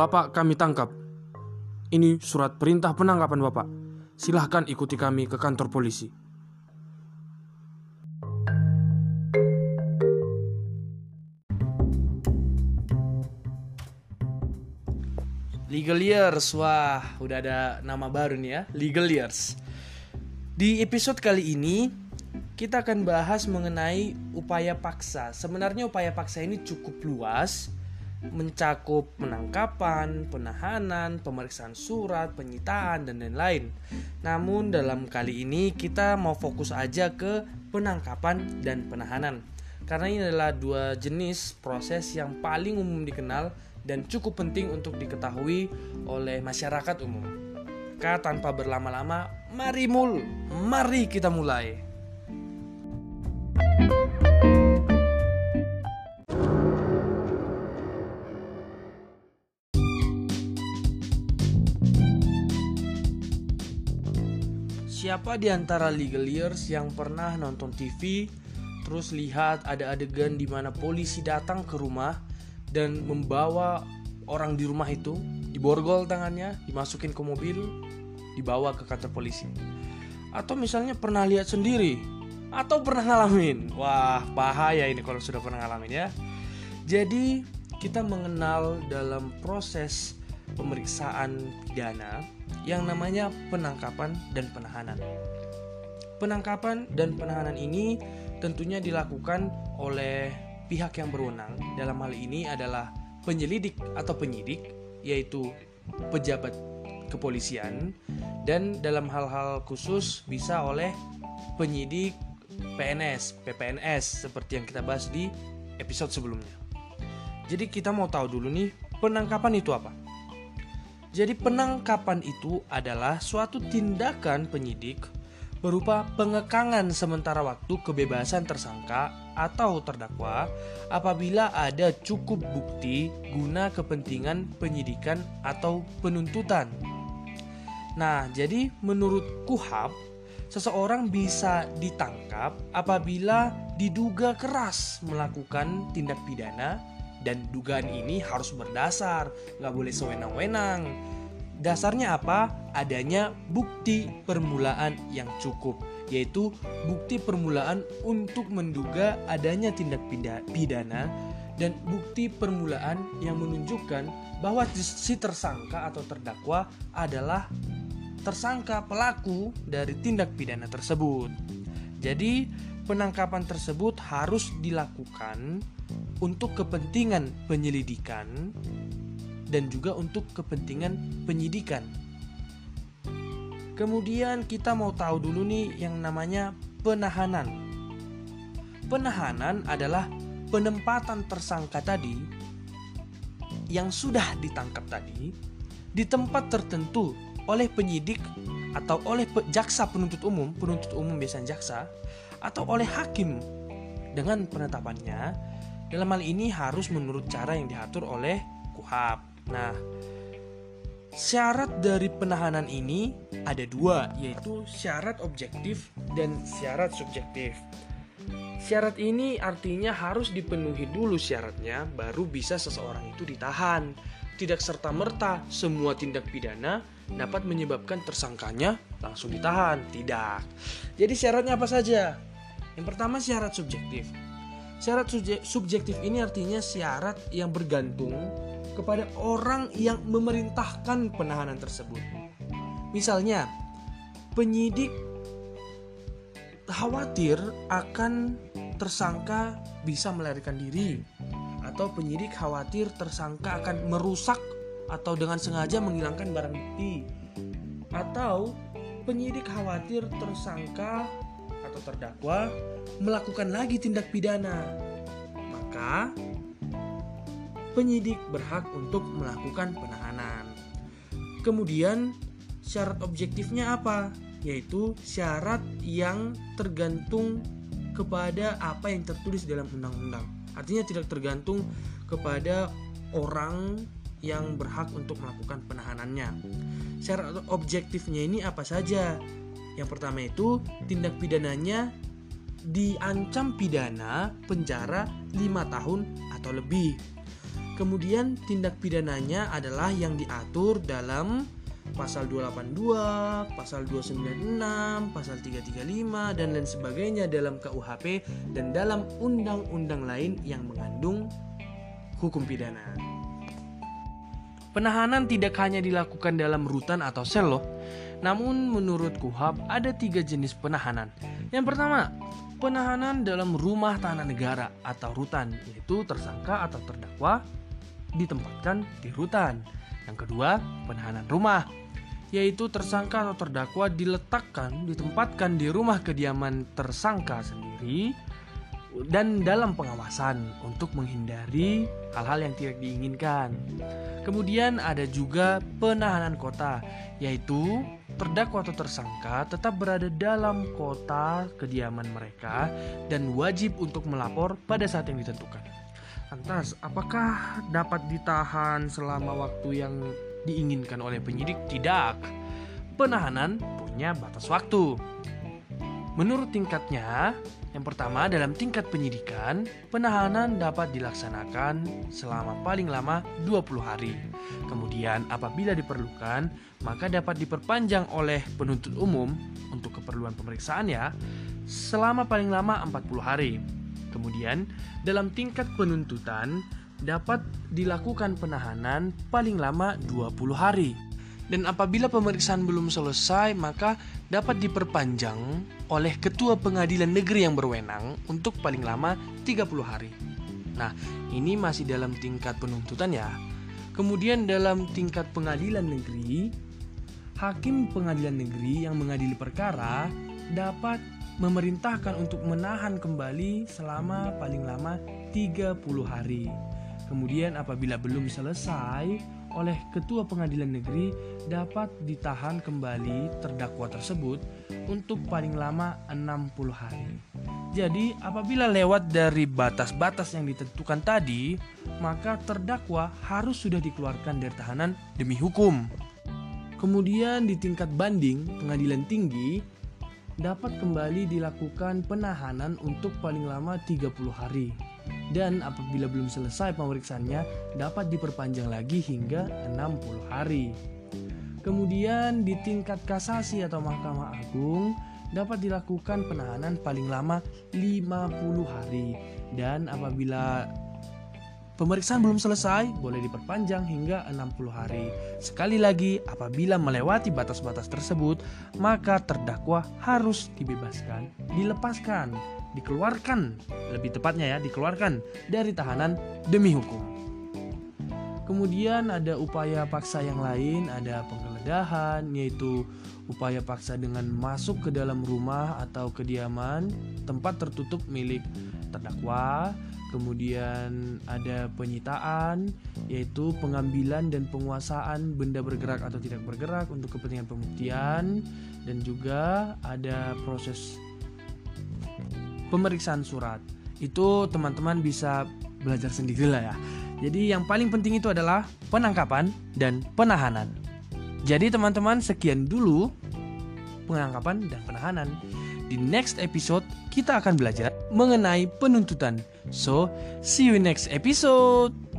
Bapak kami tangkap. Ini surat perintah penangkapan Bapak. Silahkan ikuti kami ke kantor polisi. Legal Years, wah udah ada nama baru nih ya, Legal Years. Di episode kali ini kita akan bahas mengenai upaya paksa. Sebenarnya upaya paksa ini cukup luas, mencakup penangkapan, penahanan, pemeriksaan surat, penyitaan, dan lain-lain. Namun dalam kali ini kita mau fokus aja ke penangkapan dan penahanan. Karena ini adalah dua jenis proses yang paling umum dikenal dan cukup penting untuk diketahui oleh masyarakat umum. Maka tanpa berlama-lama, mari mul, mari kita mulai. Siapa di antara legal years yang pernah nonton TV terus lihat ada adegan di mana polisi datang ke rumah dan membawa orang di rumah itu diborgol tangannya, dimasukin ke mobil, dibawa ke kantor polisi. Atau misalnya pernah lihat sendiri atau pernah ngalamin. Wah, bahaya ini kalau sudah pernah ngalamin ya. Jadi, kita mengenal dalam proses pemeriksaan pidana yang namanya penangkapan dan penahanan. Penangkapan dan penahanan ini tentunya dilakukan oleh pihak yang berwenang dalam hal ini adalah penyelidik atau penyidik yaitu pejabat kepolisian dan dalam hal-hal khusus bisa oleh penyidik PNS, PPNS seperti yang kita bahas di episode sebelumnya. Jadi kita mau tahu dulu nih penangkapan itu apa? Jadi penangkapan itu adalah suatu tindakan penyidik berupa pengekangan sementara waktu kebebasan tersangka atau terdakwa apabila ada cukup bukti guna kepentingan penyidikan atau penuntutan. Nah, jadi menurut KUHAP, seseorang bisa ditangkap apabila diduga keras melakukan tindak pidana dan dugaan ini harus berdasar, nggak boleh sewenang-wenang Dasarnya apa? Adanya bukti permulaan yang cukup, yaitu bukti permulaan untuk menduga adanya tindak pidana dan bukti permulaan yang menunjukkan bahwa si tersangka atau terdakwa adalah tersangka pelaku dari tindak pidana tersebut. Jadi, penangkapan tersebut harus dilakukan untuk kepentingan penyelidikan dan juga untuk kepentingan penyidikan. Kemudian kita mau tahu dulu nih yang namanya penahanan. Penahanan adalah penempatan tersangka tadi yang sudah ditangkap tadi di tempat tertentu oleh penyidik atau oleh jaksa penuntut umum, penuntut umum biasanya jaksa, atau oleh hakim dengan penetapannya dalam hal ini harus menurut cara yang diatur oleh KUHAP. Nah, syarat dari penahanan ini ada dua, yaitu syarat objektif dan syarat subjektif. Syarat ini artinya harus dipenuhi dulu syaratnya, baru bisa seseorang itu ditahan. Tidak serta-merta semua tindak pidana dapat menyebabkan tersangkanya langsung ditahan. Tidak. Jadi syaratnya apa saja? Yang pertama syarat subjektif. Syarat subjektif ini artinya syarat yang bergantung kepada orang yang memerintahkan penahanan tersebut. Misalnya, penyidik khawatir akan tersangka bisa melarikan diri atau penyidik khawatir tersangka akan merusak atau dengan sengaja menghilangkan barang bukti atau penyidik khawatir tersangka atau terdakwa melakukan lagi tindak pidana maka penyidik berhak untuk melakukan penahanan. Kemudian syarat objektifnya apa? Yaitu syarat yang tergantung kepada apa yang tertulis dalam undang-undang. Artinya tidak tergantung kepada orang yang berhak untuk melakukan penahanannya. Syarat objektifnya ini apa saja? Yang pertama itu tindak pidananya diancam pidana penjara 5 tahun atau lebih. Kemudian tindak pidananya adalah yang diatur dalam pasal 282, pasal 296, pasal 335 dan lain sebagainya dalam KUHP dan dalam undang-undang lain yang mengandung hukum pidana. Penahanan tidak hanya dilakukan dalam rutan atau sel loh. Namun menurut KUHAP ada tiga jenis penahanan. Yang pertama, penahanan dalam rumah tahanan negara atau rutan, yaitu tersangka atau terdakwa ditempatkan di rutan. Yang kedua, penahanan rumah, yaitu tersangka atau terdakwa diletakkan, ditempatkan di rumah kediaman tersangka sendiri dan dalam pengawasan untuk menghindari hal-hal yang tidak diinginkan. Kemudian ada juga penahanan kota, yaitu terdakwa atau tersangka tetap berada dalam kota kediaman mereka dan wajib untuk melapor pada saat yang ditentukan. Lantas, apakah dapat ditahan selama waktu yang diinginkan oleh penyidik? Tidak. Penahanan punya batas waktu. Menurut tingkatnya, yang pertama, dalam tingkat penyidikan, penahanan dapat dilaksanakan selama paling lama 20 hari. Kemudian, apabila diperlukan, maka dapat diperpanjang oleh penuntut umum untuk keperluan pemeriksaan ya, selama paling lama 40 hari. Kemudian, dalam tingkat penuntutan dapat dilakukan penahanan paling lama 20 hari dan apabila pemeriksaan belum selesai maka dapat diperpanjang oleh ketua pengadilan negeri yang berwenang untuk paling lama 30 hari. Nah, ini masih dalam tingkat penuntutan ya. Kemudian dalam tingkat pengadilan negeri, hakim pengadilan negeri yang mengadili perkara dapat memerintahkan untuk menahan kembali selama paling lama 30 hari. Kemudian apabila belum selesai, oleh ketua pengadilan negeri dapat ditahan kembali terdakwa tersebut untuk paling lama 60 hari. Jadi, apabila lewat dari batas-batas yang ditentukan tadi, maka terdakwa harus sudah dikeluarkan dari tahanan demi hukum. Kemudian di tingkat banding pengadilan tinggi dapat kembali dilakukan penahanan untuk paling lama 30 hari dan apabila belum selesai pemeriksaannya dapat diperpanjang lagi hingga 60 hari. Kemudian di tingkat kasasi atau Mahkamah Agung dapat dilakukan penahanan paling lama 50 hari dan apabila Pemeriksaan belum selesai, boleh diperpanjang hingga 60 hari. Sekali lagi, apabila melewati batas-batas tersebut, maka terdakwa harus dibebaskan, dilepaskan dikeluarkan, lebih tepatnya ya, dikeluarkan dari tahanan demi hukum. Kemudian ada upaya paksa yang lain, ada penggeledahan yaitu upaya paksa dengan masuk ke dalam rumah atau kediaman tempat tertutup milik terdakwa. Kemudian ada penyitaan yaitu pengambilan dan penguasaan benda bergerak atau tidak bergerak untuk kepentingan pembuktian dan juga ada proses pemeriksaan surat. Itu teman-teman bisa belajar sendiri lah ya. Jadi yang paling penting itu adalah penangkapan dan penahanan. Jadi teman-teman sekian dulu penangkapan dan penahanan. Di next episode kita akan belajar mengenai penuntutan. So, see you next episode.